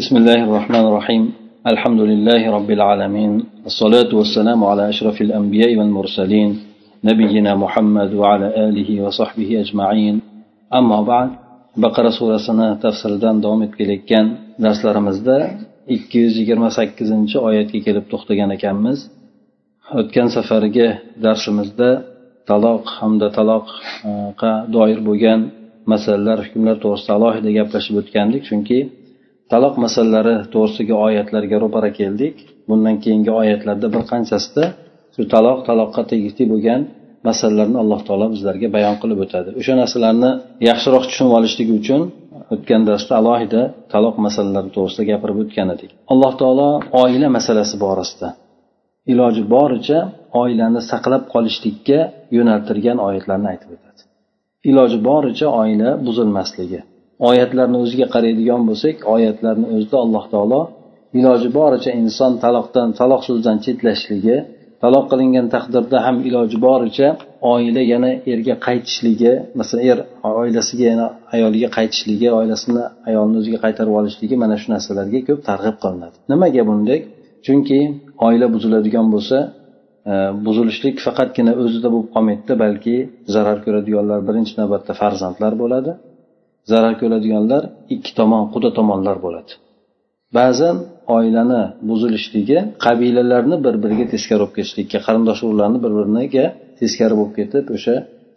بسم الله الرحمن الرحيم الحمد لله رب العالمين الصلاة والسلام على أشرف الأنبياء والمرسلين نبينا محمد وعلى آله وصحبه أجمعين أما بعد baqara surasini tafsiridan davom etib kelayotgan darslarimizda ikki yuz yigirma sakkizinchi oyatga kelib to'xtagan ekanmiz o'tgan safargi darsimizda taloq hamda taloqqa doir bo'lgan masalalar hukmlar to'g'risida alohida gaplashib o'tgandik chunki taloq masalalari to'g'risidagi oyatlarga ro'para keldik. Bundan keyingi oyatlarda bir qanchasida shu taloq taloqqa tegishli bo'lgan masalalarni alloh taolo bizlarga bayon qilib o'tadi. O'sha narsalarni yaxshiroq tushunib olishligi uchun o'tgan darsda alohida taloq masalalari to'g'risida gapirib o'tgan edik. Alloh taolo oila masalasi borasida iloji boricha oilani saqlab qolishlikka yo'naltirgan oyatlarni aytib o'tadi. Iloji boricha oila buzilmasligi. Oyatlarni o'ziga qaraydigan bo'lsak oyatlarni o'zida alloh taolo iloji boricha inson taloqdan taloq so'zidan chetlashligi taloq qilingan taqdirda ham iloji boricha oila yana erga qaytishligi masalan er oilasiga yana ayoliga qaytishligi oilasini ayolni o'ziga qaytarib olishligi mana shu narsalarga ko'p targ'ib qilinadi. Nimaga bunday? Chunki oila buziladigan bo'lsa e, buzilishlik faqatgina o'zida bo'lib qolmaydida balki zarar ko'radiganlar birinchi navbatda farzandlar bo'ladi. Zarar ko'radiganlar ikki tomon quda tomonlar bo'ladi. Ba'zan oilani buzilishligi qabilalarni bir biriga teskari bo'lib ketishlikka qarindosh urug'larni bir biriga teskari bo'lib ketib o'sha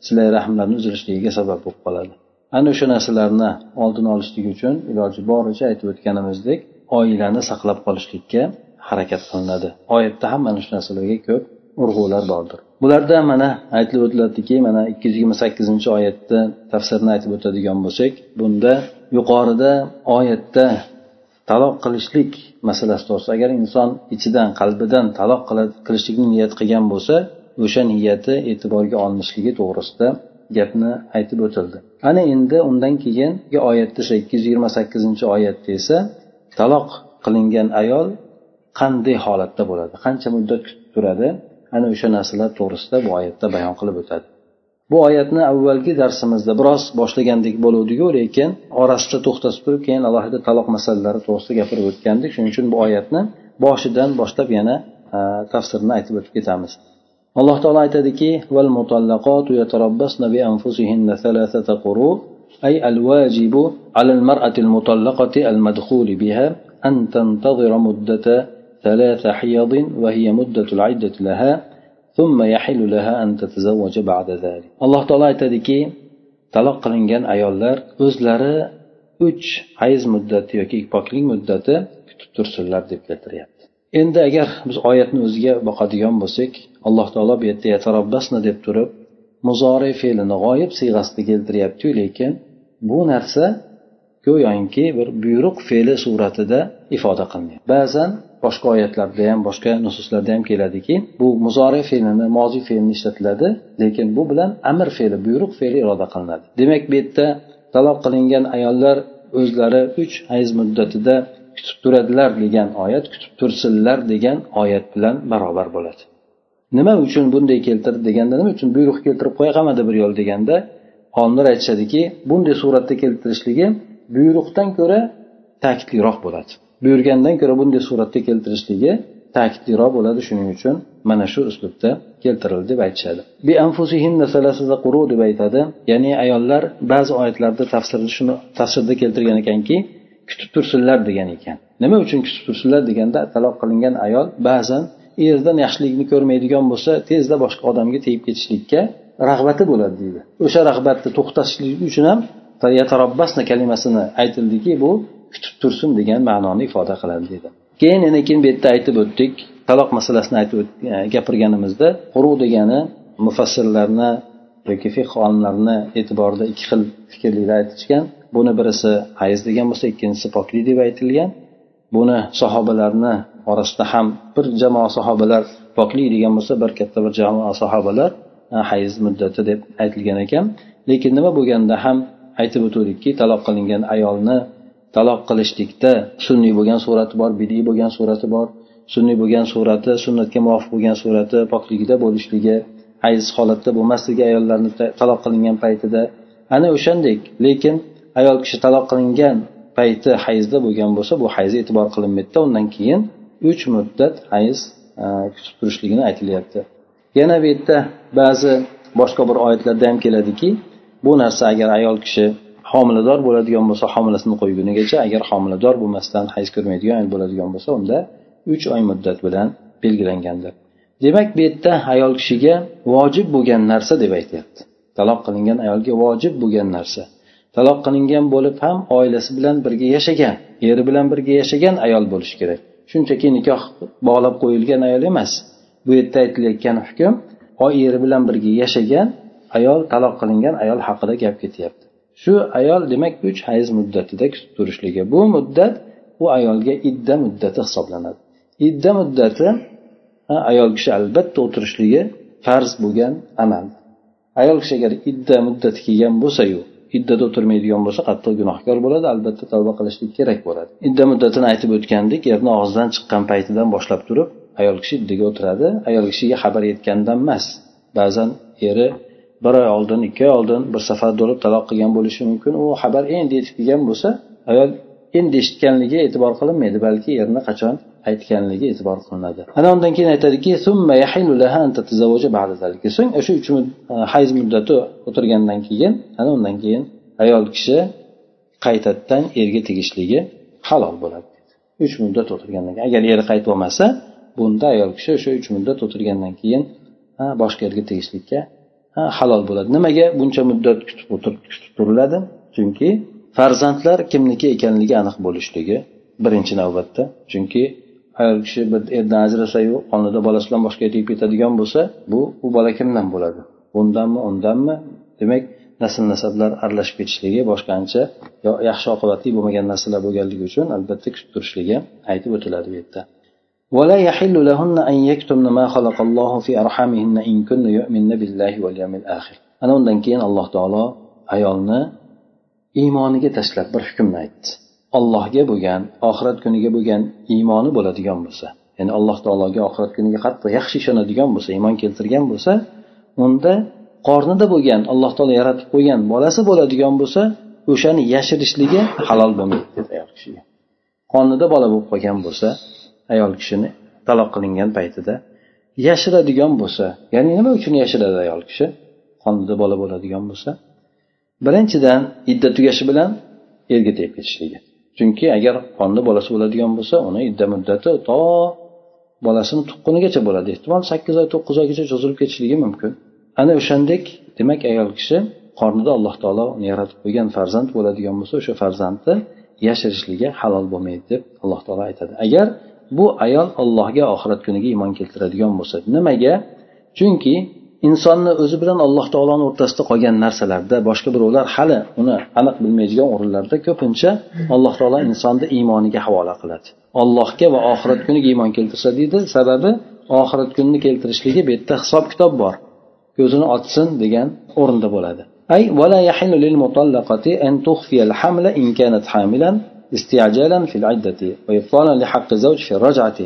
silay rahmlarni uzilishligiga sabab bo'lib qoladi. Ana o'sha narsalarni oldini olishlik uchun iloji boricha aytib o'tganimizdek oilani saqlab qolishlikka harakat qilinadi. Oyatda ham mana shu narsalarga ko'p urg'ular bordir. Bularda mana aytilib o'tiladiki mana ikki yuz yigirma sakkizinchi oyatda tafsirini aytib o'tadigan bo'lsak bunda yuqorida oyatda taloq qilishlik masalasi to'g'risida agar inson ichidan qalbidan taloq qilishlikni niyat qilgan bo'lsa o'sha niyati e'tiborga olinishligi to'g'risida gapni aytib o'tildi. Ana endi undan keyingi oyatda o'sha ikki yuz yigirma sakkizinchi oyatda esa taloq qilingan ayol qanday holatda bo'ladi? Qancha muddat kutib turadi? ana o'sha narsalar to'g'risida bu oyatda bayon qilib o'tadi bu oyatni avvalgi darsimizda biroz boshlagandek bo'luvdiku lekin orasida to'xtatib turib keyin alohida taloq masalalari to'g'risida gapirib o'tgandik shuning uchun bu oyatni boshidan boshlab yana tafsirini aytib o'tib ketamiz alloh taolo aytadiki val mutallaqatu yatarabbasna bi anfusihinna thalathata quru أي الواجب على المرأة المطلقة المدخول بها أن تنتظر مدة ثلاث حيض وهي مدة العدة لها ثم يحل لها أن تتزوج بعد ذلك الله تعالى aytadiki taloq qilingan ayollar o'zlari uch hayz muddati yoki poklik muddati kutib tursinlar deb keltiryapti endi agar biz oyatni o'ziga boqadigan bo'lsak alloh taolo bu yerda yatarabbasna deb turib muzore fe'lini g'oyib siyg'asida keltiryaptiyu lekin bu narsa go'yoki bir buyruq fe'li suratida ifoda qilingan ba'zan boshqa oyatlarda ham boshqa nususlarda ham keladiki bu muzori fe'lini moziy fe'lini ishlatiladi lekin bu bilan amr fe'li buyruq fe'li iroda qilinadi. Demak bu yerda taloq qilingan ayollar o'zlari uch hayz muddatida kutib turadilar degan oyat kutib tursinlar degan oyat bilan barobar bo'ladi. Nima uchun bunday keltirdi deganda nima uchun buyruq keltirib qo'ya qolmadi bir yo'l deganda olimlar aytishadiki bunday suratda keltirishligi buyruqdan ko'ra ta'kidliroq bo'ladi. Buyurgandan ko'ra bunday suratda keltirishligi ta'kidliroq bo'ladi shuning uchun mana shu uslubda keltirildi deb aytishadi. Deb aytadi. Ya'ni ayollar ba'zi oyatlarda tafsirda shuni tafsirda keltirgan ekanki kutib tursinlar degan ekan. Nima uchun kutib tursinlar deganda taloq qilingan ayol ba'zan eridan yaxshilikni ko'rmaydigan bo'lsa tezda boshqa odamga tegib ketishlikka rag'bati bo'ladi deydi. O'sha rag'batni to'xtatishlik uchun ham yatarabbasna kalimasini aytildiki bu kutib tursin degan ma'noni ifoda qiladi dedi. Keyin yana keyin bu yerda aytib o'tdik. Taloq masalasini aytib e, gapirganimizda quru degani mufassirlarni yoki fiq olimlarini e'tiborida ikki xil fikrliklar aytishgan. Buni birisi hayz degan bo'lsa ikkinchisi poklik deb aytilgan. Buni sahobalarni orasida ham bir jamoa sahobalar poklik degan bo'lsa bir katta bir jamoa sahobalar e, hayz muddati deb aytilgan ekan. Lekin nima bo'lganda ham aytib o'tuvdikki taloq qilingan ayolni taloq qilishlikda sunniy bo'lgan surati bor bidiy bo'lgan surati bor. Sunniy bo'lgan surati sunnatga muvofiq bo'lgan surati pokligida bo'lishligi hayz holatda bo'lmasligi ayollarni taloq qilingan paytida. Ana o'shandek lekin ayol kishi taloq qilingan payti hayzda bo'lgan bo'lsa bu hayz e'tibor qilinmaydida undan keyin uch muddat hayz kutib turishligini aytilyapti. Yana bu yerda ba'zi boshqa bir oyatlarda ham keladiki bu narsa agar ayol kishi homilador bo'ladigan bo'lsa homilasini qo'ygunigacha agar homilador bo'lmasdan hayz ko'rmaydigan ayol bo'ladigan bo'lsa unda uch oy muddat bilan belgilangandir. Demak bu yerda ayol kishiga vojib bo'lgan narsa deb aytyapti. Taloq qilingan ayolga vojib bo'lgan narsa. Taloq qilingan bo'lib ham oilasi bilan birga yashagan eri bilan birga yashagan ayol bo'lishi kerak. Shunchaki nikoh bog'lab qo'yilgan ayol emas. Bu yerda aytilayotgan hukm eri bilan birga yashagan ayol taloq qilingan ayol haqida gap ketyapti. Shu ayol demak uch hayz muddatida kutib turishligi. Bu muddat u ayolga idda muddati hisoblanadi. Idda muddati ayol kishi albatta o'tirishligi farz bo'lgan amal. Ayol kishi agar idda muddati kelgan bo'lsayu iddada o'tirmaydigan bo'lsa qattiq gunohkor bo'ladi albatta tavba qilishlik kerak bo'ladi. Idda muddatini aytib o'tgandik erni og'zidan chiqqan paytidan boshlab turib ayol kishi iddaga o'tiradi. Ayol kishiga xabar yetgandan emas ba'zan eri bir oy oldin ikki oy oldin bir safar bo'lib taloq qilgan bo'lishi mumkin. U xabar endi yetib kelgan bo'lsa ayol endi eshitganligi e'tibor qilinmaydi balki erni qachon aytganligi e'tibor qilinadi. Ana undan keyin aytadiki so'ng o'sha uch e, hayz muddati o'tirgandan keyin ana undan keyin ayol kishi qaytadan erga tegishligi halol bo'ladi uch muddat o'tirgandan keyin agar eri qaytib olmasa bunda ayol kishi o'sha uch muddat o'tirgandan keyin boshqa erga tegishlikka halol bo'ladi. Nimaga? Buncha muddat kutib kutib turiladi. Chunki farzandlar kimniki ekanligi aniq bo'lishligi birinchi navbatda. Chunki ayol kishi bir erdan ajrasayu qonida bolasi bilan boshqa tegib ketadigan bo'lsa bu u bola kimdan bo'ladi? Bundanmi undanmi demak nasl nasablar aralashib ketishligi boshqancha yaxshi oqibatli bo'lmagan narsalar bo'lganligi uchun albatta kutib turishligi aytib o'tiladi bu yerda. ولا يحل لهن أن يكتمن ما خلق الله في أرحامهن إن كن يؤمن بالله واليوم الآخر أنا undan keyin alloh taolo ayolni iymoniga tashlab bir hukmni aytdi allohga bo'lgan oxirat kuniga bo'lgan iymoni bo'ladigan bo'lsa ya'ni alloh taologa oxirat kuniga qattiq yaxshi ishonadigan bo'lsa iymon keltirgan bo'lsa unda qornida bo'lgan alloh taolo yaratib qo'ygan bolasi bo'ladigan bo'lsa o'shani yashirishligi halol bo'lmaydi dedi ayol kishiga qornida bola bo'lib qolgan bo'lsa ayol kishini taloq qilingan paytida yashiradigan bo'lsa ya'ni nima uchun yashiradi ayol kishi? Qonida bola bo'ladigan bo'lsa. Birinchidan idda tugashi bilan erga tegib ketishligi. Chunki agar qonda bolasi bo'ladigan bo'lsa uni idda muddati to bolasini tuqqunigacha bo'ladi. Ehtimol sakkiz oy to'qqiz oygacha cho'zilib ketishligi mumkin. Ana o'shandek demak ayol kishi qornida alloh taolo uni yaratib qo'ygan farzand bo'ladigan bo'lsa o'sha farzandni yashirishligi halol bo'lmaydi deb alloh taolo aytadi. Agar bu ayol allohga oxirat kuniga iymon keltiradigan bo'lsa nimaga chunki insonni o'zi bilan alloh taoloni o'rtasida qolgan narsalarda boshqa birovlar hali uni aniq bilmaydigan o'rinlarda ko'pincha alloh taolo insonni iymoniga havola qiladi allohga va oxirat kuniga iymon keltirsa deydi sababi oxirat kunini keltirishligi bu yerda hisob kitob bor ko'zini ochsin degan o'rinda bo'ladi أي ولا يحل للمطلقة أن تخفي الحمل إن كانت حاملا استعجالا في العدة وإبطالا لحق الزوج في الرجعة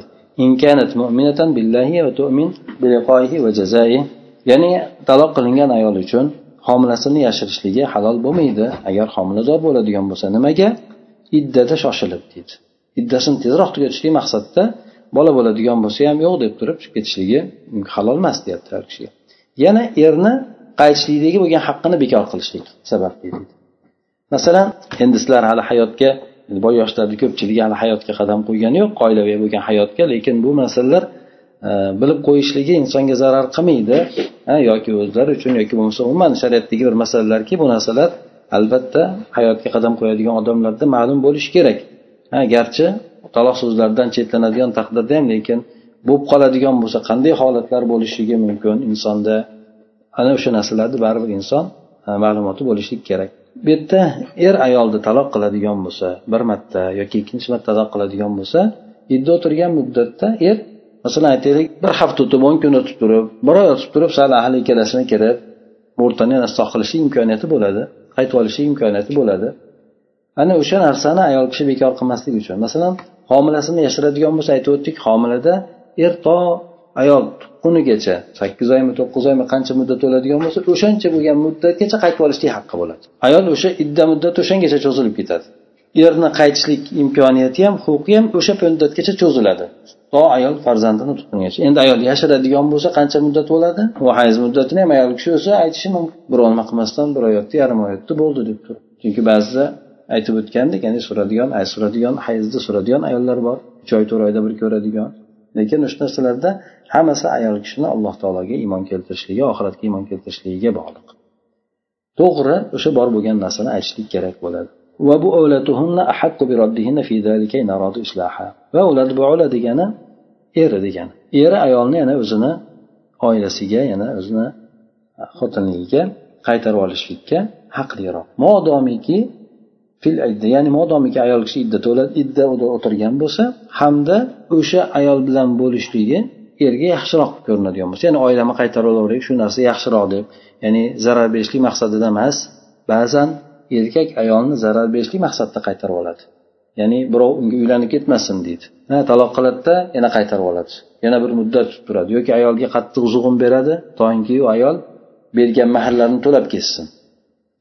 إن كانت مؤمنة بالله وتؤمن بلقائه وجزائه ya'ni taloq qilingan ayol uchun homilasini yashirishligi halol bo'lmaydi agar homilador bo'ladigan bo'lsa nimaga iddada shoshilib deydi iddasini tezroq tugatishlik maqsadida bola bo'ladigan bo'lsa ham yo'q deb turib chiqib ketishligi halol emas deyapti har kishiga yana erni qaytishlikdagi bo'lgan haqqini bekor qilishlik sababli deydi masalan endi sizlar hali hayotga boy yoshlarni ko'pchiligi hali hayotga qadam qo'ygani yo'q oilaviy bo'lgan hayotga lekin bu masalalar e, bilib qo'yishligi insonga zarar qilmaydi e, yoki o'zlari uchun yoki bo'lmasa umuman shariatdagi bir masalalarki bu narsalar albatta hayotga qadam qo'yadigan odamlarda ma'lum bo'lishi kerak. E, garchi taloq so'zlardan chetlanadigan taqdirda ham lekin bo'lib qoladigan bo'lsa qanday holatlar bo'lishligi mumkin insonda? Ana o'sha narsalarni baribir inson ma'lumoti bo'lishligi kerak. Bu yerda er ayolni taloq qiladigan bo'lsa bir marta yoki ikkinchi marta taloq qiladigan bo'lsa idda o'tirgan muddatda er masalan aytaylik bir hafta o'tib o'n kun o'tib turib bir oy o'tib turib sal ahli ikkalasini kirib o'rtani yana isloh qilishi imkoniyati bo'ladi qaytib olishi imkoniyati bo'ladi. Ana o'sha narsani ayol kishi bekor qilmaslik uchun. Masalan homilasini yashiradigan bo'lsa aytib o'tdik homilada er to ayol tuqqunigacha sakkiz oymi to'qqiz oymi qancha muddat o'ladigan bo'lsa o'shancha bo'lgan muddatgacha qaytib olishlik haqqi bo'ladi. Ayol o'sha idda muddati o'shangacha cho'zilib ketadi. Erni qaytishlik imkoniyati ham huquqi ham o'sha muddatgacha cho'ziladi. To ayol farzandini tuqqungacha endi ayol yashiradigan bo'lsa qancha muddat bo'ladi? Va hayz muddatini ham ayol kishi o'zi aytishi mumkin. Birov nima qilmasdan bir oyatda yarim oyatda bo'ldi deb turib chunki ba'zida aytib o'tgandik ya'ni so'radigan ay so'radigan hayzda so'radigan ayollar bor. Uch oy to'rt oyda bir ko'radigan. Lekin o'sha narsalarda hammasi ayol kishini alloh taologa iymon keltirishligi oxiratga iymon keltirishligiga bog'liq. To'g'ri o'sha bor bo'lgan narsani aytishlik kerak bo'ladi. Va ular bola degani eri degani. Eri ayolni yana o'zini oilasiga yana o'zini xotinligiga qaytarib olishlikka haqliroq. Modomiki fil idda ya'ni modomiki ayol kishi idda idda o'tirgan bo'lsa hamda o'sha ayol bilan bo'lishligi erga yaxshiroq ko'rinadigan bo'lsa ya'ni oilamni qaytarib olaveraylik shu narsa yaxshiroq deb ya'ni zarar berishlik maqsadida emas. Ba'zan erkak ayolni zarar berishlik maqsadida qaytarib oladi. Ya'ni birov unga uylanib ketmasin deydi. Ha taloq qiladida yana qaytarib oladi. Yana bir muddat tutib turadi. Yoki ayolga qattiq zug'um beradi. Toinki u ayol bergan mahrlarni to'lab ketsin.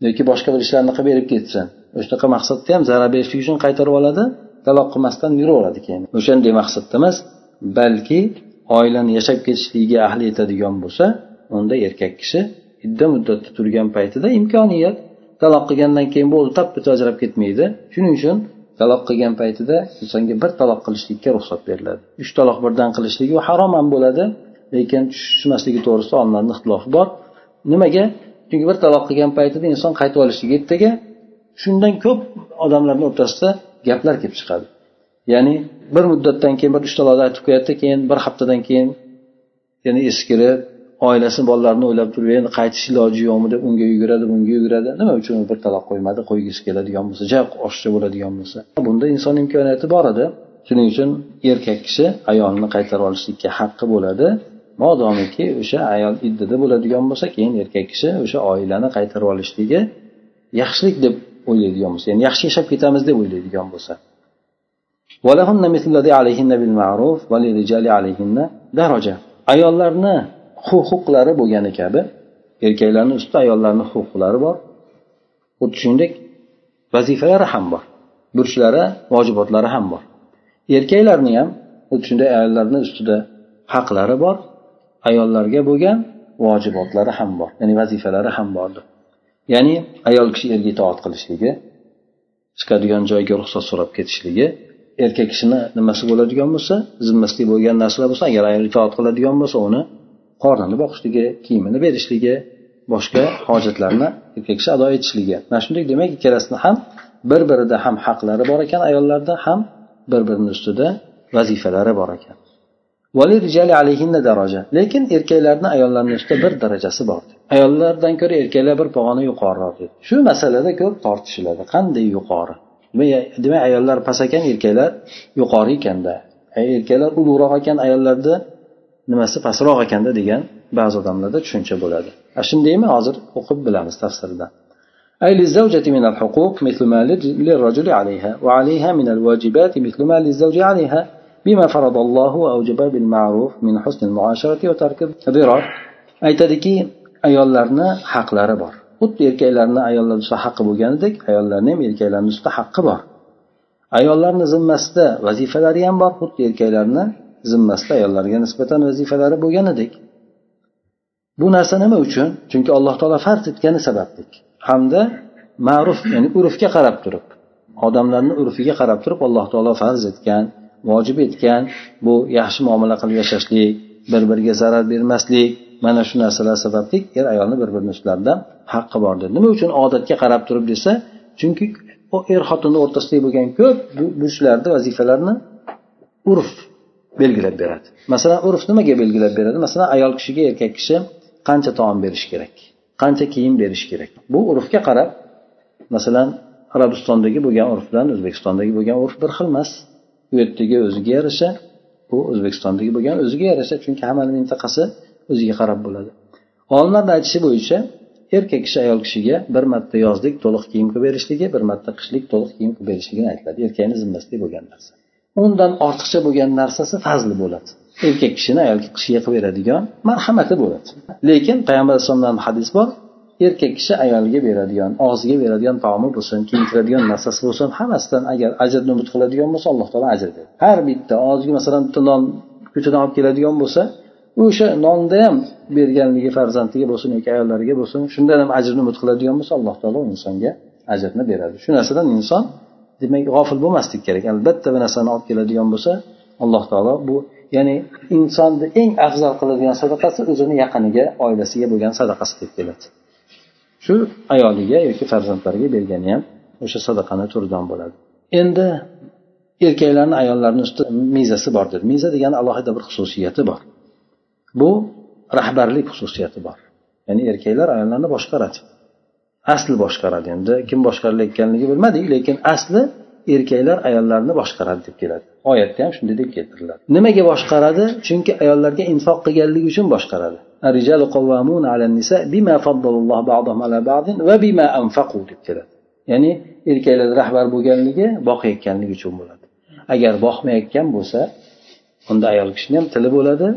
Yoki boshqa bir ishlarni qilib berib ketsin. O'shanaqa maqsadda ham zarar berishlik uchun qaytarib oladi taloq qilmasdan yuraveradi keyin. O'shanday maqsadda emas balki oilani yashab ketishligiga ahli yetadigan bo'lsa unda erkak kishi idda muddatda turgan paytida imkoniyat. Taloq qilgandan keyin bo'ldi tap bitta ajrab ketmaydi. Shuning uchun taloq qilgan paytida insonga bir taloq qilishlikka ruxsat beriladi. Uch taloq birdan qilishligi u harom ham bo'ladi lekin tushmasligi to'g'risida olimlarni ixtilofi bor. Nimaga? Chunki bir taloq qilgan paytida inson qaytib olishligi ertaga shundan ko'p odamlarni o'rtasida gaplar kelib chiqadi. Ya'ni bir muddatdan keyin bir uchta taloqni aytib qo'yadida keyin bir haftadan keyin yana eskirib oilasi bolalarini o'ylab turib endi qaytish iloji yo'qmi? deb unga yuguradi bunga yuguradi. Nima uchun bir taloq qo'ymadi? Qo'ygisi keladigan bo'lsa ja oshiqcha bo'ladigan bo'lsa. Bunda inson imkoniyati bor edi. Shuning uchun erkak kishi ayolini qaytarib olishlikka haqqi bo'ladi. Modomiki o'sha ayol iddada bo'ladigan bo'lsa keyin erkak kishi o'sha oilani qaytarib olishligi yaxshilik deb o'ylaydigan bo'lsa ya'ni yaxshi yashab ketamiz deb o'ylaydigan bo'lsa. Ayollarni huquqlari bo'lgani kabi erkaklarni ustida ayollarni huquqlari bor. Xuddi shuningdek vazifalari ham bor burchlari vojibotlari ham bor. Erkaklarni ham xuddi shunday ayollarni ustida haqlari bor ayollarga bo'lgan vojibotlari ham bor ya'ni vazifalari ham bordir. Ya'ni ayol kishi erga itoat qilishligi chiqadigan joyga ruxsat so'rab ketishligi erkak kishini nimasi bo'ladigan bo'lsa zimmasida bo'lgan narsalar bo'lsa agar ayol itoat qiladigan bo'lsa uni qornini boqishligi kiyimini berishligi boshqa hojatlarni erkak kishi ado etishligi. Mana shunday demak ikkalasini ham bir birida ham haqlari bor ekan ayollarda ham bir birini ustida vazifalari bor ekan. lekin erkaklarni ayollarni ustida bir darajasi bor ayollardan ko'ra erkaklar bir pog'ona yuqoriroq dedi shu masalada ko'p tortishiladi qanday yuqori demak ayollar past ekan erkaklar yuqori ekanda erkaklar ulug'roq ekan ayollarni nimasi pastroq ekanda degan ba'zi odamlarda tushuncha bo'ladi shundaymi hozir o'qib bilamiz tafsirda أي للزوجة من الحقوق مثل ما للرجل عليها وعليها من الواجبات مثل ما للزوج عليها bima faradallohu avjaba bil ma'ruf min husnil muasharati va tarki dirar aytadiki ayollarni haqlari bor. Xuddi erkaklarni ayollar ustida haqqi bo'lganidek ayollarni ham erkaklarni ustida haqqi bor. Ayollarni zimmasida vazifalari ham bor xuddi erkaklarni zimmasida ayollarga nisbatan vazifalari bo'lganidek. Bu narsa nima uchun? Chunki alloh taolo farz etgani sabablik. Hamda ma'ruf ya'ni urfga qarab turib odamlarni urfiga qarab turib alloh taolo farz etgan vojib etgan bu yaxshi muomala qilib yashashlik bir biriga zarar bermaslik mana shu narsalar sababli er ayolni bir birini ustlarida haqqi bor dedi nima uchun odatga qarab turib desa chunki er xotinni o'rtasidagi bo'lgan ko'p burchlarni vazifalarni urf belgilab beradi. Masalan urf nimaga belgilab beradi? Masalan ayol kishiga erkak kishi qancha taom berish kerak? Qancha kiyim berish kerak? Bu urfga qarab masalan arabistondagi bo'lgan urf bilan o'zbekistondagi bo'lgan urf bir xil emas. U yerdagi o'ziga yarasha bu o'zbekistondagi bo'lgan o'ziga yarasha chunki hammani mintaqasi o'ziga qarab bo'ladi. Olimlarni aytishi bo'yicha erkak kishi ayol kishiga bir marta yozlik to'liq kiyim qilib berishligi bir marta qishlik to'liq kiyim qilib berishligini aytiladi. Erkakni zimmasida bo'lgan narsa. Undan ortiqcha bo'lgan narsasi fazli bo'ladi. Erkak kishini ayol kishiga qilib beradigan marhamati bo'ladi. Lekin payg'ambar alayhisalomdan hadis bor. Erkak kishi ayoliga beradigan og'ziga beradigan taomi bo'lsin kiyintiradigan narsasi bo'lsin hammasidan agar ajrni umid qiladigan bo'lsa alloh taolo ajr beradi. Har bitta og'ziga masalan bitta non ko'chadan olib keladigan bo'lsa o'sha nonni ham berganligi farzandiga bo'lsin yoki ayollariga bo'lsin shundan ham ajrni umid qiladigan bo'lsa alloh taolo insonga ajrni beradi. Shu narsadan inson demak g'ofil bo'lmaslik kerak. Albatta bir narsani olib keladigan bo'lsa alloh taolo bu ya'ni insonni eng afzal qiladigan sadaqasi o'zini yaqiniga oilasiga bo'lgan sadaqasi deb keladi. Shu ayoliga yoki farzandlariga bergani ham o'sha sadaqani turidan bo'ladi. Endi erkaklarni ayollarni ustida mezasi bor dedi. Meza degani alohida bir xususiyati bor. Bu rahbarlik xususiyati bor. Ya'ni erkaklar ayollarni boshqaradi. Asli boshqaradi. Endi kim boshqarilayotganligi bilmadik lekin asli erkaklar ayollarni boshqaradi deb keladi. Oyatda ham shunday deb keltiriladi. Nimaga boshqaradi? Chunki ayollarga infoq qilganligi uchun boshqaradi. Deb keladi. Ya'ni erkaklar rahbar bo'lganligi boqayotganligi uchun bo'ladi. Agar boqmayotgan bo'lsa unda ayol kishini ham tili bo'ladi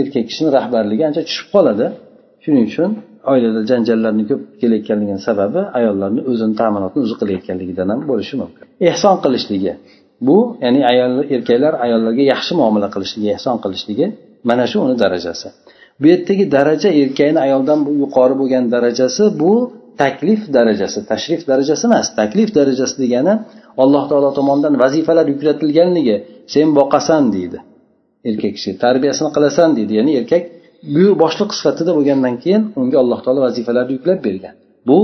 erkak kishini rahbarligi ancha tushib qoladi. Shuning uchun oilada janjallarni ko'p kelayotganligini sababi ayollarni o'zini ta'minotini o'zi qilayotganligidan ham bo'lishi mumkin. Ehson qilishligi. Bu ya'ni ayol erkaklar ayollarga yaxshi muomala qilishligi ehson qilishligi mana shu uni darajasi. Bu yerdagi daraja erkakni ayoldan yuqori bo'lgan darajasi bu taklif darajasi tashrif darajasi emas. Taklif darajasi degani alloh taolo tomonidan vazifalar yuklatilganligi. Sen boqasan deydi. Erkak kishi tarbiyasini qilasan deydi. Ya'ni erkak buyur boshliq sifatida bo'lgandan keyin unga alloh taolo vazifalarni yuklab bergan. Bu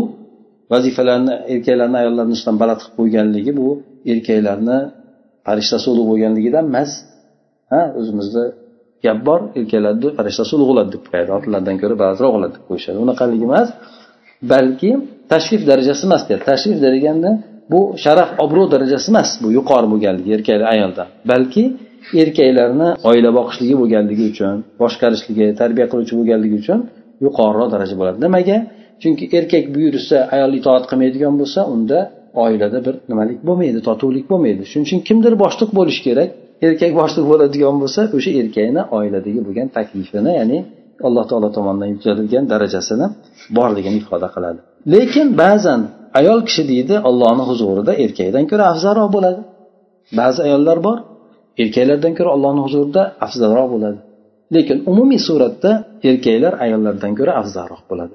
vazifalarni erkaklarni ayollarni ustidan baland qilib qo'yganligi bu erkaklarni farishtasi ulug' bo'lganligidan emas. Ha o'zimizda gap bor erkaklarni farishtasi ulug' bo'ladi deb qo'yadi. Xotinlardan ko'ra balandroq bo'ladi deb qo'yishadi. Unaqaligi emas balki tashrif darajasi emas deyapti. Tashrif deganda bu sharaf obro' darajasi emas bu yuqori bo'lganligi erkak ayoldan balki erkaklarni oila boqishligi bo'lganligi uchun boshqarishligi tarbiya qiluvchi bo'lganligi uchun yuqoriroq daraja bo'ladi. Nimaga? Chunki erkak buyursa ayol itoat qilmaydigan bo'lsa unda oilada bir nimalik bo'lmaydi totuvlik bo'lmaydi. Shuning uchun kimdir boshliq bo'lishi kerak. Erkak boshliq bo'ladigan bo'lsa o'sha erkakni oiladagi bo'lgan taklifini ya'ni alloh taolo tomonidan yuklatilgan darajasini borligini ifoda qiladi. Lekin ba'zan ayol kishi deydi ollohni huzurida erkakdan ko'ra afzalroq bo'ladi. Ba'zi ayollar bor erkaklardan ko'ra allohni huzurida afzalroq bo'ladi. Lekin umumiy suratda erkaklar ayollardan ko'ra afzalroq bo'ladi.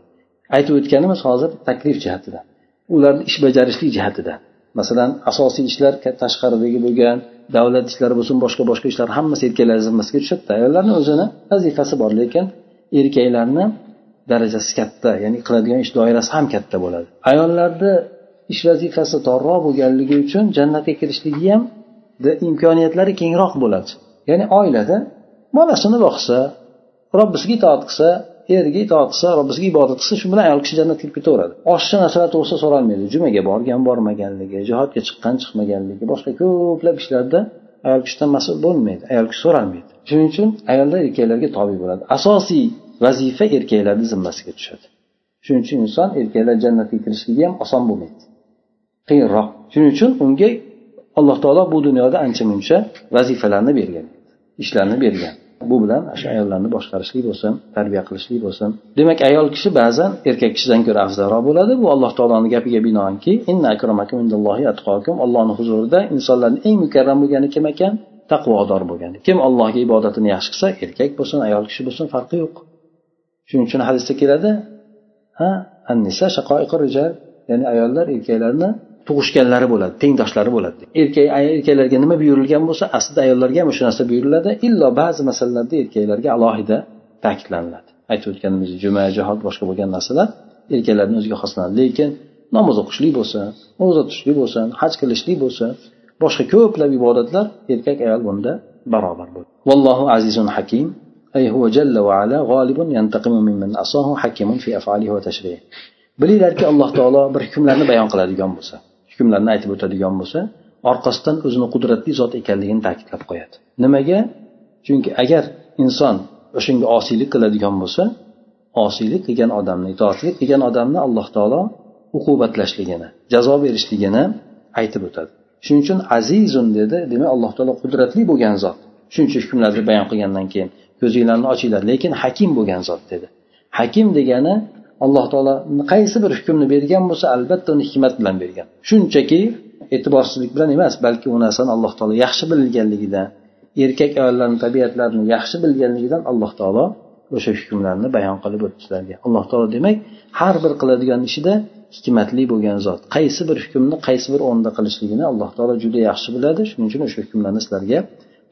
Aytib o'tganimiz hozir taklif jihatidan ularni ish bajarishlik jihatidan masalan asosiy ishlar tashqaridagi bo'lgan davlat ishlari bo'lsin boshqa boshqa ishlar hammasi erkaklar zimmasiga tushadida. Ayollarni o'zini vazifasi bor lekin erkaklarni darajasi katta ya'ni qiladigan ish doirasi ham katta bo'ladi. Ayollarni ish vazifasi torroq bo'lganligi uchun jannatga kirishligi ham imkoniyatlari kengroq bo'ladi ya'ni oilada bolasini boqsa robbisiga itoat qilsa eriga itoat qilsa robbisiga ibodat qilsa shu bilan ayol kishi jannatga kirib ketaveradi. Oshchi narsalar to'g'risida so'ralmaydi. Jumaga borgan bormaganligi jihodga chiqqan chiqmaganligi boshqa ko'plab ishlarda ayol kishidan mas'ul bo'lmaydi. Ayol kishi so'ralmaydi. Shuning uchun ayollar erkaklarga tobe bo'ladi. Asosiy vazifa erkaklarni zimmasiga tushadi. Shuning uchun inson erkaklar jannatga kirishligi ham oson bo'lmaydi. Qiyinroq. Shuning uchun unga alloh taolo bu dunyoda ancha muncha vazifalarni bergan ishlarni bergan. Bu bilan shu ayollarni boshqarishlik bo'lsin tarbiya qilishlik bo'lsin. Demak ayol kishi ba'zan erkak kishidan ko'ra afzalroq bo'ladi. Bu alloh taoloni gapiga binoanki allohni huzurida insonlarni eng mukarram bo'lgani kim ekan? Taqvodor bo'lgani. Kim allohga ibodatini yaxshi qilsa erkak bo'lsin ayol kishi bo'lsin farqi yo'q. Shuning uchun hadisda keladi ha annisa ya'ni ayollar erkaklarni tug'ishganlari bo'ladi tengdoshlari bo'ladi erkak erkaklarga nima buyurilgan bo'lsa aslida ayollarga ham o'sha narsa buyuriladi illo ba'zi masalalarda erkaklarga alohida ta'kidlaniladi aytib o'tganimiz juma jihod boshqa bo'lgan narsalar erkaklarni o'ziga xoslanadi lekin namoz o'qishlik bo'lsin ro'za tutishlik bo'lsin haj qilishlik bo'lsin boshqa ko'plab ibodatlar erkak ayol bunda barobar bo'ladi vallohu azizun hakim أي هو جل وعلا غالب ينتقم ممن أصاه حكيم في أفعاله وتشريعه bilinglarki alloh taolo bir hukmlarni bayon qiladigan bo'lsa Hukmlarni aytib o'tadigan bo'lsa orqasidan o'zini qudratli zot ekanligini ta'kidlab qo'yadi. Nimaga? Chunki agar inson o'shanga osiylik qiladigan bo'lsa osiylik qilgan odamni itoatlik qilgan odamni alloh taolo uqubatlashligini jazo berishligini aytib o'tadi. Shuning uchun azizun dedi demak alloh taolo qudratli bo'lgan zot. Shuncha hukmlarni bayon qilgandan keyin ko'zinglarni ochinglar lekin hakim bo'lgan zot dedi. Hakim degani alloh taolo qaysi bir hukmni bergan bo'lsa albatta uni hikmat bilan bergan. Shunchaki e'tiborsizlik bilan emas balki u narsani alloh taolo yaxshi bilganligidan erkak ayollarni tabiatlarini yaxshi bilganligidan alloh taolo o'sha hukmlarni bayon qilib o'tdi sizlarga alloh taolo demak har bir qiladigan ishida hikmatli bo'lgan zot. Qaysi bir hukmni qaysi bir o'rinda qilishligini alloh taolo juda yaxshi biladi. Shuning uchun o'sha hukmlarni sizlarga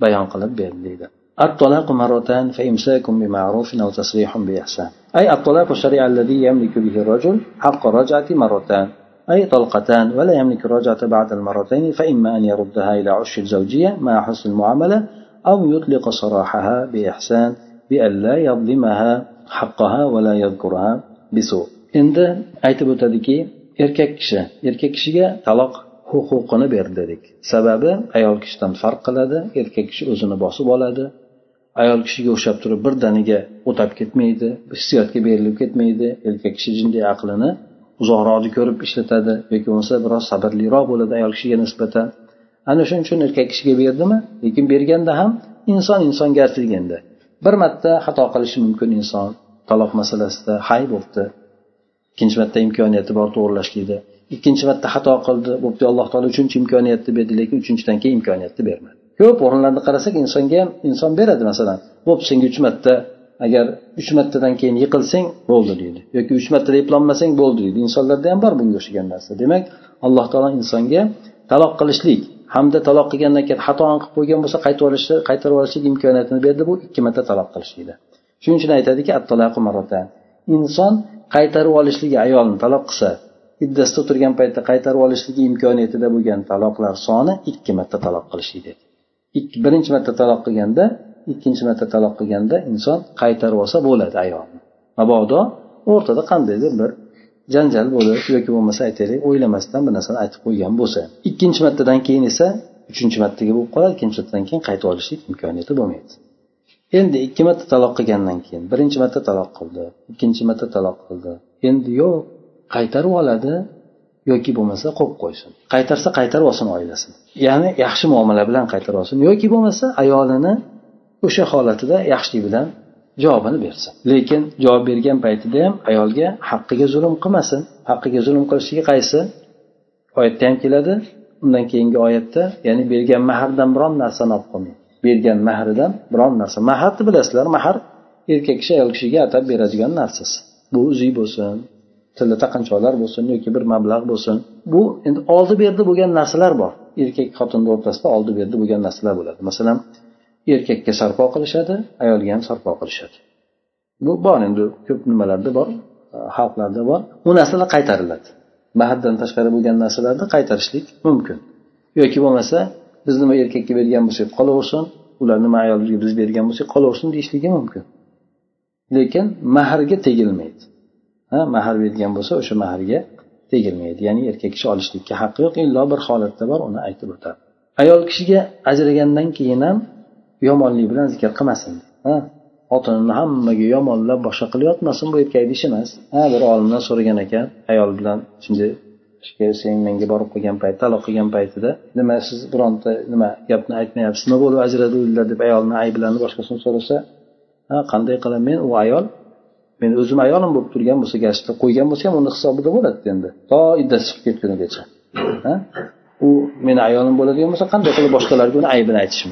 bayon qilib berdi deydi الطلاق مرتان فإمساك بمعروف أو تسريح بإحسان. أي الطلاق الشريع الذي يملك به الرجل حق الرجعة مرتان. أي طلقتان ولا يملك الرجعة بعد المرتين فإما أن يردها إلى عش الزوجية مع حسن المعاملة أو يطلق سراحها بإحسان بأن لا يظلمها حقها ولا يذكرها بسوء. endi aytib o'tadiki erkak kishi erkak kishiga taloq huquqini berdi dedik sababi ayol kishidan farq qiladi erkak kishi o'zini bosib oladi ayol kishiga o'xshab turib birdaniga o'tab ketmaydi hissiyotga berilib ketmaydi. Erkak kishi jinday aqlini uzoqroqni ko'rib ishlatadi yoki bo'lmasa biroz sabrliroq bo'ladi ayol kishiga nisbatan. Ana shuning uchun erkak kishiga berdimi? Lekin berganda ham inson insonga bir marta xato qilishi mumkin inson taloq masalasida hay bo'libdi ikkinchi marta imkoniyati bor to'g'irlashlikda ikkinchi marta xato qildi bo'pti alloh taolo uchinchi imkoniyatni berdi lekin uchinchidan keyin imkoniyatni bermadi. Ko'p o'rinlarni qarasak insonga ham inson beradi masalan bo'pti senga uch marta agar uch martadan keyin yiqilsang bo'ldi deydi. Yoki uch martada eplolmasang bo'ldi deydi. Insonlarda ham bor bunga o'xshagan narsa. Demak alloh taolo insonga taloq qilishlik hamda taloq qilgandan keyin xatoni qilib qo'ygan bo'lsa qaytarib olishni qaytarib olishlik imkoniyatini berdi. Bu ikki marta taloq qilishlikda shuning uchun aytadiki inson qaytarib olishligi ayolni taloq qilsa iddasida o'tirgan paytda qaytarib olishligi imkoniyatida bo'lgan taloqlar soni ikki marta taloq qilishlik dedi birinchi marta taloq qilganda ikkinchi marta taloq qilganda inson qaytarib olsa bo'ladi ayolni. Mabodo o'rtada qandaydir bir janjal bo'lib yoki bo'lmasa aytaylik o'ylamasdan bir narsani aytib qo'ygan bo'lsa. Ikkinchi martadan keyin esa uchinchi martaga bo'lib qoladi ikkinchi martadan keyin qaytib olishlik imkoniyati bo'lmaydi. Endi ikki marta taloq qilgandan keyin birinchi marta taloq qildi ikkinchi marta taloq qildi. Endi yo'q qaytarib oladi. Yoki bo'lmasa qo'yib qo'ysin. Qaytarsa qaytarib olsin oilasini. Ya'ni yaxshi muomala bilan qaytarib olsin yoki bo'lmasa ayolini o'sha holatida yaxshilik bilan javobini bersin. Lekin javob bergan paytida ham ayolga haqqiga zulm qilmasin. Haqqiga zulm qilishligi qaysi oyatda ham keladi? Undan keyingi oyatda ya'ni bergan mahardan biron narsani olib qolmang. Bergan mahridan biron narsa. Maharni bilasizlar mahar erkak kishi ayol kishiga atab beradigan narsasi bu uzuy bo'lsin. Tilla taqinchoqlar bo'lsin yoki bir mablag' bo'lsin. Bu endi oldi berdi bo'lgan narsalar bor. Erkak xotinni o'rtasida oldi berdi bo'lgan narsalar bo'ladi. Masalan erkakka sarpo qilishadi ayolga ham sarpo qilishadi. Bu bor endi ko'p nimalarda bor e, xalqlarda bor. Bu narsalar qaytariladi. Mahaddan tashqari bo'lgan narsalarni qaytarishlik mumkin. Yoki bo'lmasa biz nima erkakka bergan bo'lsak qolaversin ular nima ayolga biz bergan bo'lsak qolaversin deyishligi mumkin. Lekin mahrga tegilmaydi. Ha mahr bergan bo'lsa o'sha mahrga tegilmaydi. Ya'ni erkak kishi olishlikka haqqi yo'q. Illo bir holatda bor uni aytib o'tadi ayol kishiga ajragandan keyin ham yomonlik bilan zikr qilmasin. Ha xotinini hammaga yomonlab boshqa qilayotmasin bu erkakni ishi emas. Ha bir olimdan so'ragan ekan ayol bilan shunday sen menga borib qolgan payt taloq qilgan paytida nima siz bironta nima gapni aytmayapsiz nima bo'lib ajradinglar deb ayolni ayblarini boshqasini so'rasa ha qanday qilib men u ayol men o'zim ayolim bo'lib turgan bo'lsa garchi qo'ygan bo'lsa ham uni hisobida bo'ladi endi. To iddasi chiqib ketgunigacha u meni ayolim bo'ladigan bo'lsa qanday qilib boshqalarga uni aybini aytishim?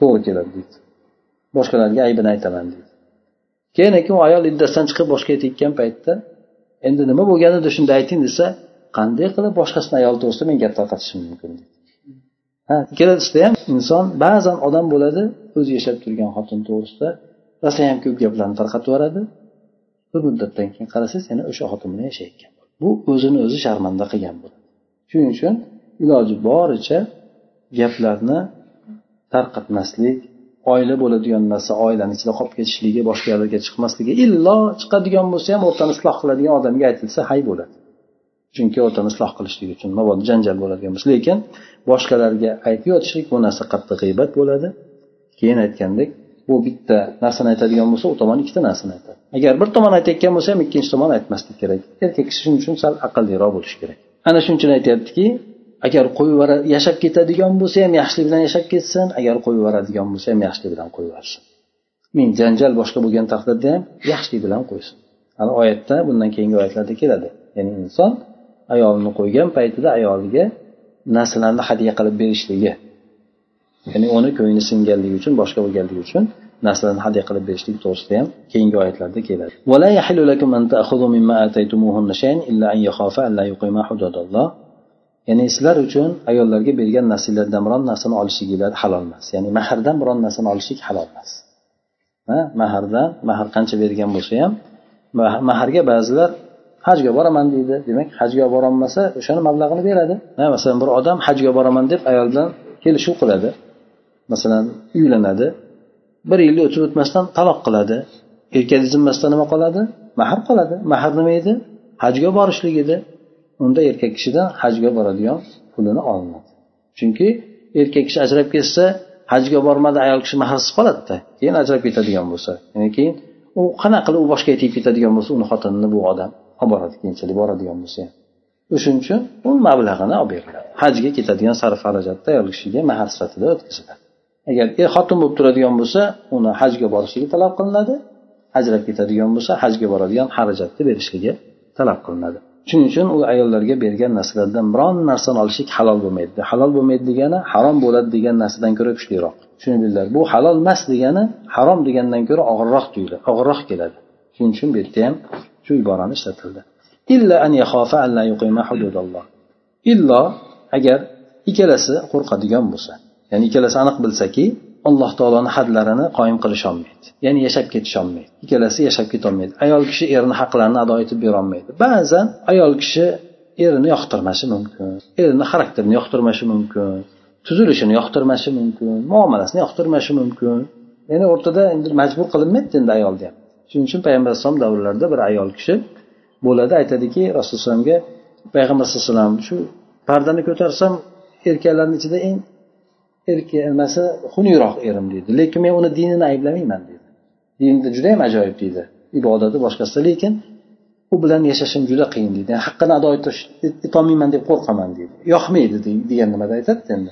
To'g'ri keladi deydi. Boshqalarga aybini aytaman deydi. Keyin keyin u ayol iddasidan chiqib boshqa ketayotgan paytda endi nima bo'lgan edi shunda ayting desa qanday qilib boshqasini ayoli to'g'risida men gap tarqatishim mumkin? ha ikkalasida ham inson ba'zan odam bo'ladi o'zi yashab turgan xotin to'g'risida rosayam ko'p gaplarni tarqatib yuboradi. Bir muddatdan keyin qarasangiz yana o'sha xotin bilan yashayotgan. Bu o'zini o'zi sharmanda qilgan bo'ladi. Shuning uchun iloji boricha gaplarni tarqatmaslik oila bo'ladigan narsa oilani ichida qolib ketishligi boshqa yerlarga chiqmasligi illo chiqadigan bo'lsa ham o'rtani isloh qiladigan odamga aytilsa hay bo'ladi. Chunki o'rtani isloh qilishlik uchun mabodo janjal bo'ladigan bo'lsa. Lekin boshqalarga aytib yotishlik bu narsa qattiq g'iybat bo'ladi. Keyin aytgandek u bitta narsani aytadigan bo'lsa u tomon ikkita narsani aytadi. Agar bir tomon aytayotgan bo'lsa ham ikkinchi tomon aytmaslik kerak. Erkak kishi shuning uchun sal aqlliroq bo'lishi kerak. Ana shuning uchun aytyaptiki agar qo'yib yashab ketadigan bo'lsa ham yaxshilik bilan yashab ketsin agar qo'yib yuboradigan bo'lsa ham yaxshilik bilan qo'yib yuborsin ming janjal boshqa bo'lgan taqdirda ham yaxshilik bilan qo'ysin. Hali oyatda bundan keyingi oyatlarda keladi. Ya'ni inson ayolini qo'ygan paytida ayoliga narsalarni hadya qilib berishligi ya'ni uni ko'ngli singanligi uchun boshqa bo'lganligi uchun narsalarni hadya qilib berishlik to'g'risida ham keyingi oyatlarda keladi. Ya'ni sizlar uchun ayollarga bergan narsalardan biron narsani olishliginglar halol emas. Ya'ni mahrdan biron narsani olishlik halol emas. Mahrdan mahr qancha bergan bo'lsa ham mahrga ba'zilar hajga boraman deydi. Demak hajga borolmasa o'shani mablag'ini beradi. Masalan bir odam hajga boraman deb ayol bilan kelishuv qiladi. Masalan uylanadi. Bir yilga o'tib o'tmasdan taloq qiladi. Erkakni zimmasida nima qoladi? Mahr qoladi. Mahr nima edi? Hajga borishlik edi. Unda erkak kishidan hajga boradigan pulini olinadi chunki erkak kishi ajrab ketsa hajga bormadi ayol kishi mahrsiz qoladida. Keyin ajrab ketadigan bo'lsa. Yani keyin u qanaqa qilib u boshqa tegib ketadigan bo'lsa uni xotinini bu odam olib boradi keyinchalik boradigan bo'lsa. Ham o'shaning uchun u mablag'ini olib beriladi hajga ketadigan sarf xarajatni ayol kishiga mahr sifatida o'tkaziladi. Agar er xotin bo'lib turadigan bo'lsa uni hajga borishligi talab qilinadi. Ajrab ketadigan bo'lsa hajga boradigan xarajatni berishligi talab qilinadi. Shuning uchun u ayollarga bergan narsalardan biron narsani olishlik halol bo'lmaydi. Halol bo'lmaydi degani harom bo'ladi degan narsadan ko'ra kuchliroq. Tushundinglar bu halol emas degani harom degandan ko'ra og'irroq tuyuladi og'irroq keladi. Shuning uchun bu yerda ham shu iborani ishlatildi. Illo agar ikkalasi qo'rqadigan bo'lsa ya'ni ikkalasi aniq bilsaki alloh taoloni hadlarini qoyim qilisholmaydi ya'ni yashab ketisholmaydi ikkalasi yashab ketolmaydi ayol kishi erini haqlarini ado etib berolmaydi ba'zan ayol kishi erini yoqtirmashi mumkin erini xarakterini yoqtirmashi mumkin tuzilishini yoqtirmashi mumkin muomalasini yoqtirmashi mumkin. Ya'ni o'rtada endi majbur qilinmaydi endi ayol deyapti shuning uchun payg'ambar alayhisalom davrlarida bir ayol kishi bo'ladi aytadiki rasululloh alayhivasalomga payg'ambar sallallohu alayhi vasallam shu pardani ko'tarsam erkaklarni ichida eng erkak nimasi xunukroq erim deydi. Lekin men uni dinini ayblamayman deydi. Dinida judayam ajoyib deydi. Ibodati boshqasida lekin u bilan yashashim juda qiyin deydi. Haqqini ado etolmayman deb qo'rqaman deydi. Yoqmaydi degan nimada aytadi endi.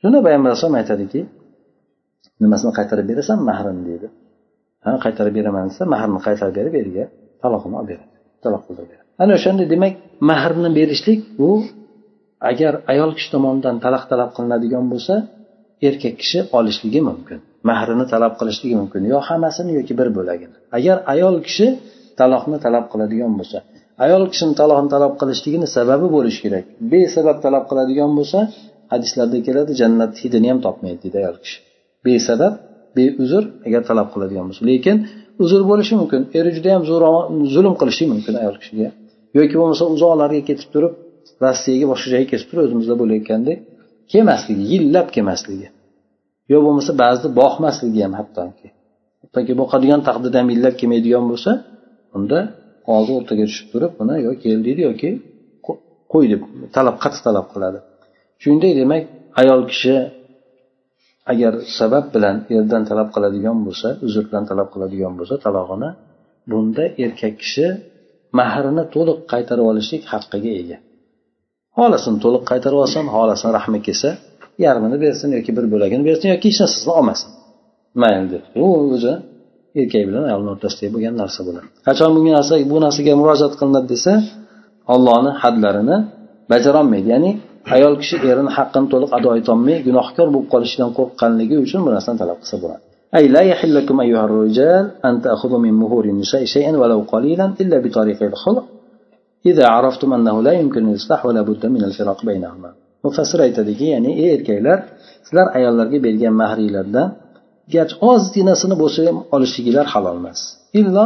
Shunda payg'ambar alayhisalom aytadiki nimasini qaytarib berasan mahrini deydi. Ha qaytarib beraman desa mahrini qaytarib berib eriga taloqini olib beradi. Taloq qildirib beradi. Ana o'shanda demak mahrni berishlik bu agar ayol kishi tomonidan taloq talab qilinadigan bo'lsa erkak kishi olishligi mumkin mahrini talab qilishligi mumkin yo hammasini yoki bir bo'lagini. Agar ayol kishi taloqni talab qiladigan bo'lsa ayol kishini taloqni talab qilishligini sababi bo'lishi kerak besabab talab qiladigan bo'lsa hadislarda keladi jannat hidini ham topmaydi deydi ayol kishi. Besabab beuzr agar talab qiladigan bo'lsa lekin uzr bo'lishi mumkin eri juda yam zulm qilishi mumkin ayol kishiga. Yoki bo'lmasa uzoqlarga ketib turib rossiyaga boshqa joyga ketib turib o'zimizda bo'layotgandek kelmasligi yillab kelmasligi. Yo bo'lmasa ba'zida boqmasligi ham hattoki. Hattoki boqadigan taqdirda ham yillab kelmaydigan bo'lsa unda og'zi o'rtaga tushib turib buni yo kel deydi yoki qo'y deb talab qattiq talab qiladi. Shuningdek demak ayol kishi agar sabab bilan erdan talab qiladigan bo'lsa uzr bilan talab qiladigan bo'lsa talog'ini bunda erkak kishi mahrini to'liq qaytarib olishlik haqqiga ega. xohlasini to'liq qaytarib olsin xohlasini rahmi kelsa yarmini bersin yoki bir bo'lagini bersin yoki hech narsasini olmasin mayli deb u o'zi erkak bilan ayolni o'rtasidagi bo'lgan narsa bo'ladi qachon bunga narsa bu narsaga murojaat qilinadi desa ollohni hadlarini bajarolmaydi ya'ni ayol kishi erini haqqini to'liq ado etolmay gunohkor bo'lib qolishidan qo'rqqanligi uchun bu narsani talab qilsa bo'ladi أي لا يحل لكم أيها الرجال أن تأخذوا من مهور النساء شيئا ولو قليلا إلا بطريق الخلق إذا عرفتم أنه لا يمكن الإصلاح ولا بد من الفراق بينهما mufassir aytadiki ya'ni ey erkaklar sizlar ayollarga bergan mahriylardan garchi ozginasini bo'lsa ham olishliginglar halol emas illo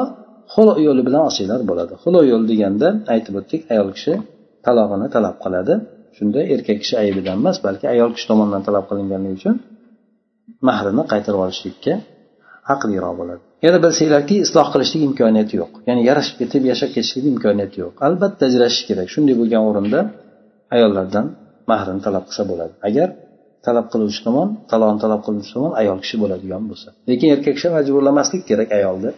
xulo yo'li bilan olsanglar bo'ladi xulo yo'l deganda aytib o'tdik ayol kishi talog'ini talab qiladi shunda erkak kishi aybidan emas balki ayol kishi tomonidan talab qilinganligi uchun mahrini qaytarib olishlikka haqliroq bo'ladi. Yana bilsanglarki isloh qilishlik imkoniyati yo'q. Ya'ni yarashib ketib yashab ketishlik imkoniyati yo'q. Albatta ajrashish kerak. Shunday bo'lgan o'rinda ayollardan mahrini talab qilsa bo'ladi. Agar talab qiluvchi tomon talon talab qiluvchi tomon ayol kishi bo'ladigan bo'lsa. Lekin erkak kishi majburlamaslik kerak ayolni.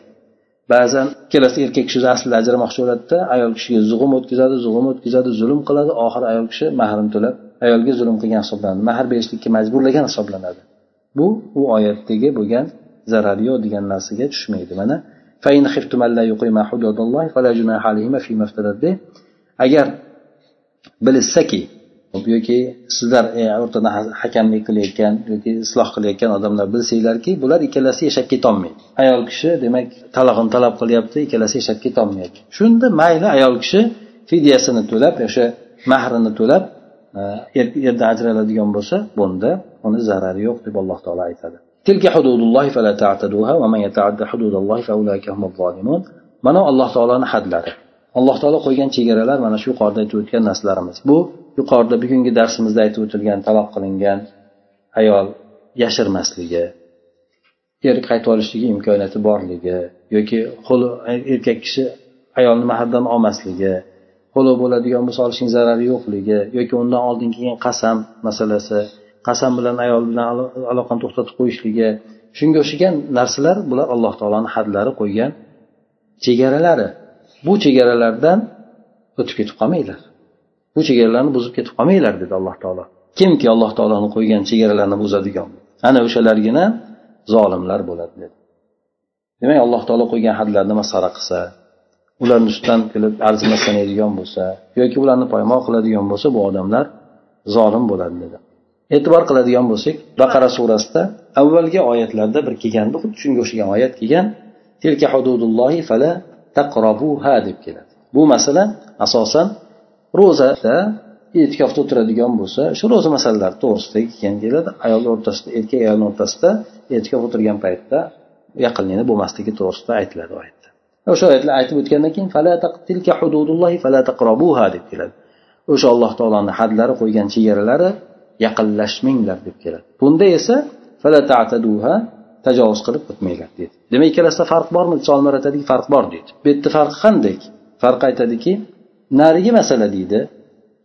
Ba'zan ikkalasi erkak kishi aslida ajramoqchi bo'ladida ayol kishiga zug'um o'tkazadi zug'um o'tkazadi zulm qiladi oxiri ayol kishi mahrini to'lab ayolga zulm qilgan hisoblanadi. Mahr berishlikka majburlagan hisoblanadi. Bu u oyatdagi bo'lgan zarari yo'q degan narsaga tushmaydi. Mana agar bilishsaki yoki sizlar e, o'rtada hakamlik qilayotgan yoki isloh qilayotgan odamlar bilsanglarki bular ikkalasi yashab ketolmaydi ayol kishi demak talog'ini talab qilyapti ikkalasi yashab ketolmayapti shunda mayli ayol kishi fidyasini to'lab o'sha mahrini to'lab e, erdan ajraladigan bo'lsa bunda uni zarari yo'q deb alloh taolo aytadi. tilka hududullohi fala ta'taduha va man yata'adda hududallohi fa ulaika humuz zolimun mana alloh taoloni hadlari. Alloh taolo qo'ygan chegaralar mana shu yuqorida aytib o'tgan narsalarimiz. Bu yuqorida bugungi darsimizda aytib o'tilgan taloq qilingan ayol yashirmasligi er qaytib olishligi imkoniyati borligi yoki qo'li erkak kishi ayolni mahrdan olmasligi qo'li bo'ladigan bo'lsa olishning zarari yo'qligi yoki undan oldin kelgan qasam masalasi qasam bilan ayol bilan aloqani to'xtatib qo'yishligi shunga o'xshagan narsalar bular alloh taoloni hadlari qo'ygan chegaralari. Bu chegaralardan o'tib ketib qolmanglar. Bu chegaralarni buzib ketib qolmanglar dedi alloh taolo. Kimki alloh taoloni qo'ygan chegaralarni buzadigan ana o'shalargina zolimlar bo'ladi dedi. Demak alloh taolo qo'ygan hadlarni masxara qilsa ularni ustidan kelib arzimas sanaydigan bo'lsa yoki ularni poymol qiladigan bo'lsa bu odamlar zolim bo'ladi dedi. E'tibor qiladigan bo'lsak baqara surasida avvalgi oyatlarda bir kelgandi xuddi shunga o'xshagan oyat kelgan tilka hududullohi fala taqrobuha deb keladi. Bu masala asosan ro'zada e'tikofda o'tiradigan bo'lsa shu ro'za masalalari to'g'risida keyin keladi. Ayol o'rtasida erkak ayolni o'rtasida e'tikof o'tirgan paytda yaqinlikni bo'lmasligi to'g'risida aytiladi oyatda. O'sha oyatlar aytib o'tgandan keyin tilka hududullohi fala taqrobuha deb keladi. O'sha alloh taoloni hadlari qo'ygan chegaralari yaqinlashmanglar deb keladi. Bunda esa tajovuz qilib o'tmanglar deydi demak ikkalasida farq bormi? Olimlar aytadiki farq bor deydi bu yerda farqi qanday? Farq aytadiki narigi masala deydi.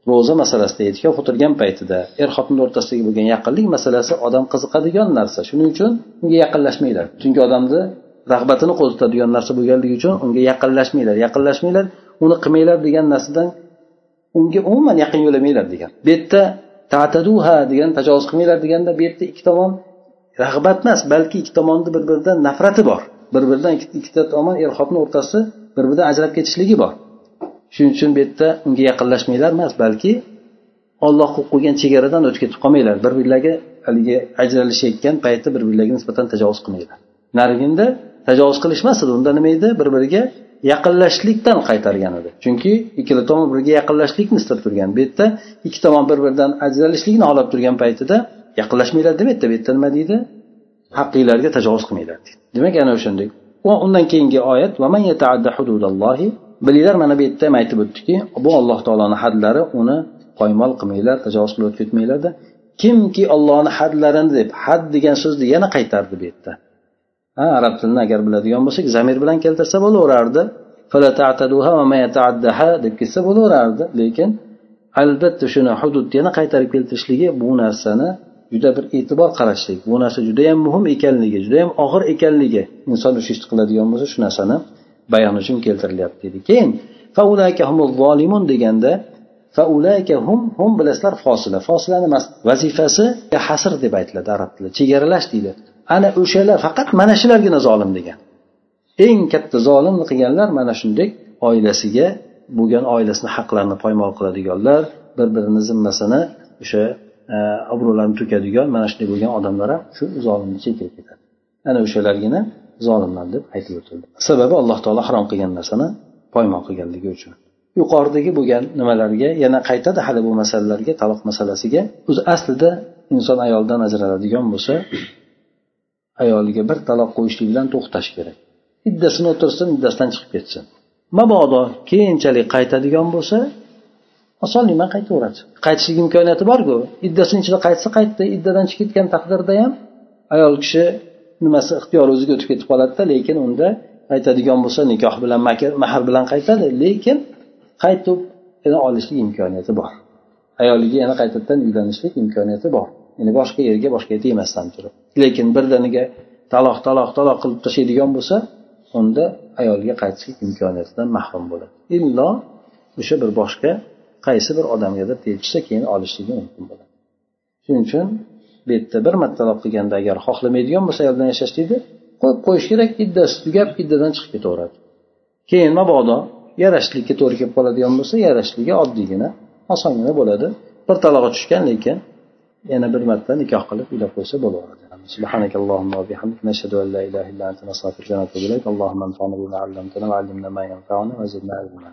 Ro'za masalasida e'tikof o'tirgan paytida er xotin o'rtasidagi bo'lgan yaqinlik masalasi odam qiziqadigan narsa. Shuning uchun unga yaqinlashmanglar. Chunki odamni rag'batini qo'zitadigan narsa bo'lganligi uchun unga yaqinlashmanglar. Yaqinlashmanglar uni qilmanglar degan narsadan unga umuman yaqin yo'lamanglar degan. Bu yerda tataduha degan tajovuz qilmanglar deganda bu yerda ikki tomon rag'bat emas balki ikki tomonni bir biridan nafrati bor. Bir biridan ikkita tomon er xotinni o'rtasida bir biridan ajrab ketishligi bor. Shuning uchun bu yerda unga yaqinlashmanglar emas balki olloh qo'yib qo'ygan chegaradan o'tib ketib qolmanglar. Bir birlariga haligi ajralishayotgan paytda bir birlariga nisbatan tajovuz qilmanglar. Nariginda tajovuz qilish emas edi unda nima edi? Bir biriga yaqinlashlikdan qaytargan edi. Chunki ikkala tomon birga yaqinlashlikni istab turgan. Bu yerda ikki tomon bir biridan ajralishlikni xohlab turgan paytida yaqinlashmanglar demaydi bu yerda nima deydi? Haqqinglarga tajovuz qilmanglar deydi. Demak ana o'shanday undan keyingi oyat bilinglar mana bu yerda ham aytib o'tdiki bu alloh taoloni hadlari uni poymol qilmanglar tajovuz qilib o'tib ketmanglarda kimki ollohni hadlarini deb had degan so'zni yana qaytardi bu yerda. Ha arab tilini agar biladigan bo'lsak zamir bilan keltirsa bo'laverardi. Deb ketsa bo'laverardi. Lekin albatta shuni hudud yana qaytarib keltirishligi bu narsani juda bir e'tibor qarashlik. Bu narsa judayam muhim ekanligi judayam og'ir ekanligi inson o'sha ishni qiladigan bo'lsa shu narsani bayon uchun keltirilyapti deydi keyin deganda hum hum bilasizlar fosila. Fosilani vazifasi hasr deb aytiladi arab tilida chegaralash deydi ana o'shalar faqat mana shulargina zolim degan. Eng katta zolimni qilganlar mana shunday oilasiga bo'lgan oilasini haqlarini poymol qiladiganlar bir birini zimmasini o'sha e, obro'larini to'kadigan mana shunday bo'lgan odamlar ham shu zolimni chekiga ketadi. Ana o'shalargina zolimlar deb aytib o'tildi. Sababi alloh taolo harom qilgan narsani poymol qilganligi uchun. Yuqoridagi bo'lgan nimalarga yana qaytadi hali bu masalalarga taloq masalasiga. O'zi aslida inson ayoldan ajraladigan bo'lsa ayoliga bir taloq qo'yishlik bilan to'xtash kerak. Iddasini o'tirsin iddasidan chiqib ketsin. Mabodo keyinchalik qaytadigan bo'lsa osonlikdan qaytaveradi qaytishlik imkoniyati borku? Iddasini ichida qaytsa qaytdi iddadan chiqib ketgan taqdirda ham ayol kishi nimasi ixtiyori o'ziga o'tib ketib qoladida lekin unda qaytadigan bo'lsa nikoh bilan mahr bilan qaytadi lekin qaytib yana olishlik imkoniyati bor. Ayoliga yana qaytadan uylanishlik imkoniyati bor. Ya'ni boshqa yerga boshqa yerda yemasdan turib. Lekin birdaniga taloq taloq taloq qilib tashlaydigan bo'lsa unda ayolga qaytishlik imkoniyatidan mahrum bo'ladi. Illo o'sha bir boshqa qaysi bir odamgadir tegishsa keyin olishligi mumkin bo'ladi. Shuning uchun bu yerda bir marta taloq qilganda agar xohlamaydigan bo'lsa ayol bilan yashashlikni qo'yib qo'yish kerak iddasi tugab iddadan chiqib ketaveradi. Keyin mabodo yarashishlikka to'g'ri kelib qoladigan bo'lsa yarashishligi oddiygina osongina bo'ladi. Bir taloq tushgan lekin yana bir marta nikoh qilib uylab qo'ysa bo'laveradi سبحانك اللهم وبحمدك نشهد ان لا اله الا انت نستغفرك ونتوب اليك اللهم انفعنا بما علمتنا وعلمنا ما ينفعنا وزدنا علما